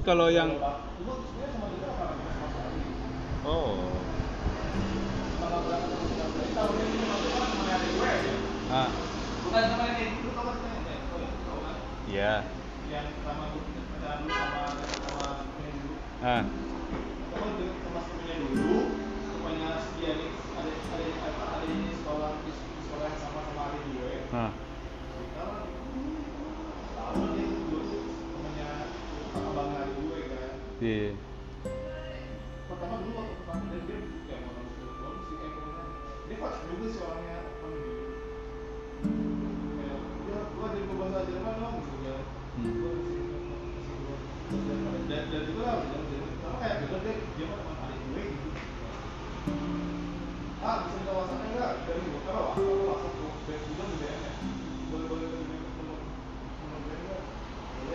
kalau yang oh. Ah. Iya. Ah. Sepupunya dulu, iya Pertama dulu waktu pertama dia dia mau sih kayak ke mana. Dia juga sih orangnya apa nih. Kayak dia gua jadi bahasa Jerman dong gitu kan. Hmm. Gua. Dan dan juga lah. Pertama kayak dia dia mah teman adik gue gitu. Ah, bisa minta enggak? Dari gua kalau kalau WhatsApp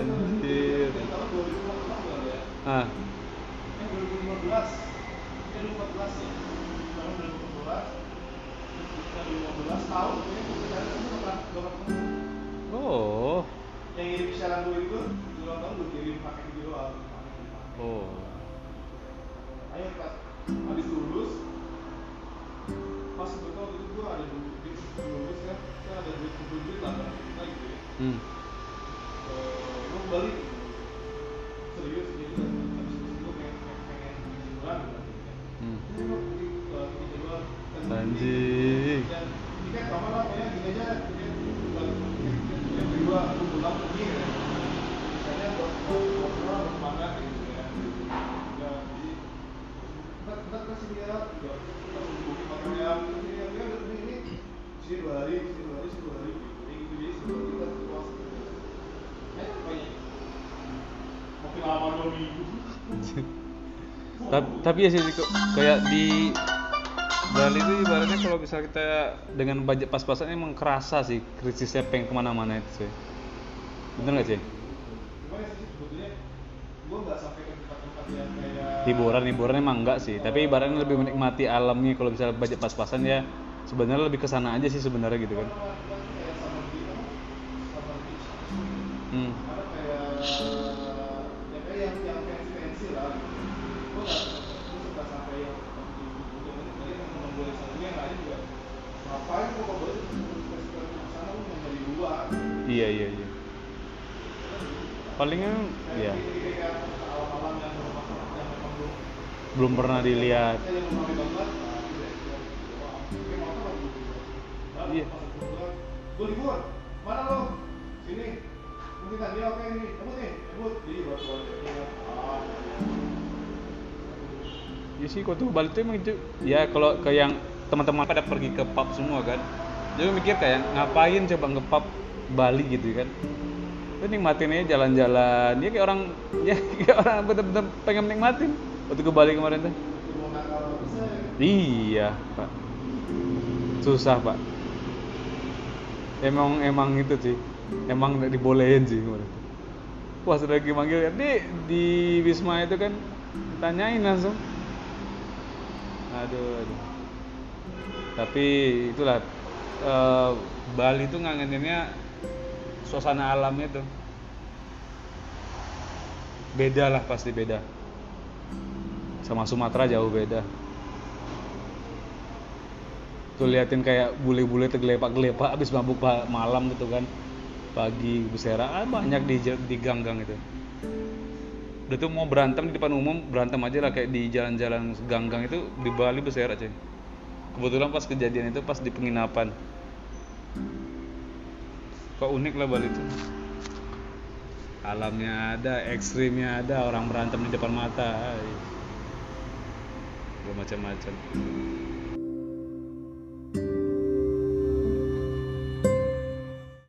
Anjir. Dari tahun 2015 gue LDR. ah 2015. 2014. Tahun 2014. Terus kita 2015 tahun, kayaknya gue LDR itu nggak pernah nggak pernah ketemu. oh Yang ngirim siaran gue itu, ulang tahun gue kirim pakai video doang. oh Ayo pas habis lulus, pas betul itu gue ada duit duit lulus kan, saya ada duit kumpul duit lah, kan, kita gitu ya. hmm. Eh, gue balik serius jadi habis itu gue pengen pengen liburan gitu kan. Hmm. Ini pergi ke dan Anjing. dan tiket lama lah pokoknya gini aja tiket tiket kedua aku pulang pergi gitu. Misalnya buat makan gitu ya. Ya jadi kita kita ke sini ya, ini dia udah ini. Sini dua hari, sini dua hari, sini dua hari. Gitu. Jadi gitu jadi sebelum kita keluar Eh, banyak. Makin lama dua minggu. tapi, tapi ya sih kok kayak di Bali itu ibaratnya kalau bisa kita dengan budget pas-pasan emang kerasa sih krisisnya pengen ke mana-mana itu sih. Bener nggak sih? Sih sebetulnya? Gue nggak sampai ke kayak hiburan hiburan emang enggak sih tapi ibaratnya lebih menikmati alamnya. Kalau bisa budget pas-pasan ya sebenarnya lebih ke sana aja sih sebenarnya gitu kan. Hmm. Ya iya iya iya. Palingnya ya Kayak kayak alam-alam yang memang yang memang belum belum pernah dilihat ya. Iya. mana lo? Sini. Mungkin tadi oke ini, cabut nih, buat buat ya. Ya sih kota Bali itu emang itu ya kalau ke yang teman-teman pada pergi ke pub semua kan. Jadi mikir kayak ngapain coba nge pub Bali gitu kan. Lu nikmatin aja jalan-jalan. Ya kayak orang ya kayak orang bener-bener pengen nikmatin waktu ke Bali kemarin itu ya. Iya, Pak. Susah, Pak. Emang emang itu sih. Emang dibolehin sih kemarin. Wah, sudah lagi manggil di di Wisma itu kan tanyain langsung. Aduh, aduh. Tapi itulah eh, Bali itu ngangeninnya suasana alamnya tuh. Beda lah pasti beda. Sama Sumatera jauh beda. Tuh liatin kayak bule-bule tergelepak-gelepak abis mabuk malam gitu kan. Pagi bersera ah, banyak di di gang-gang itu. Udah tuh mau berantem di depan umum berantem aja lah kayak di jalan-jalan gang-gang itu di Bali bersera cuy. Kebetulan pas kejadian itu pas di penginapan. Kok unik lah Bali itu. Alamnya ada, ekstrimnya ada, orang berantem di depan mata. Gak macam-macam.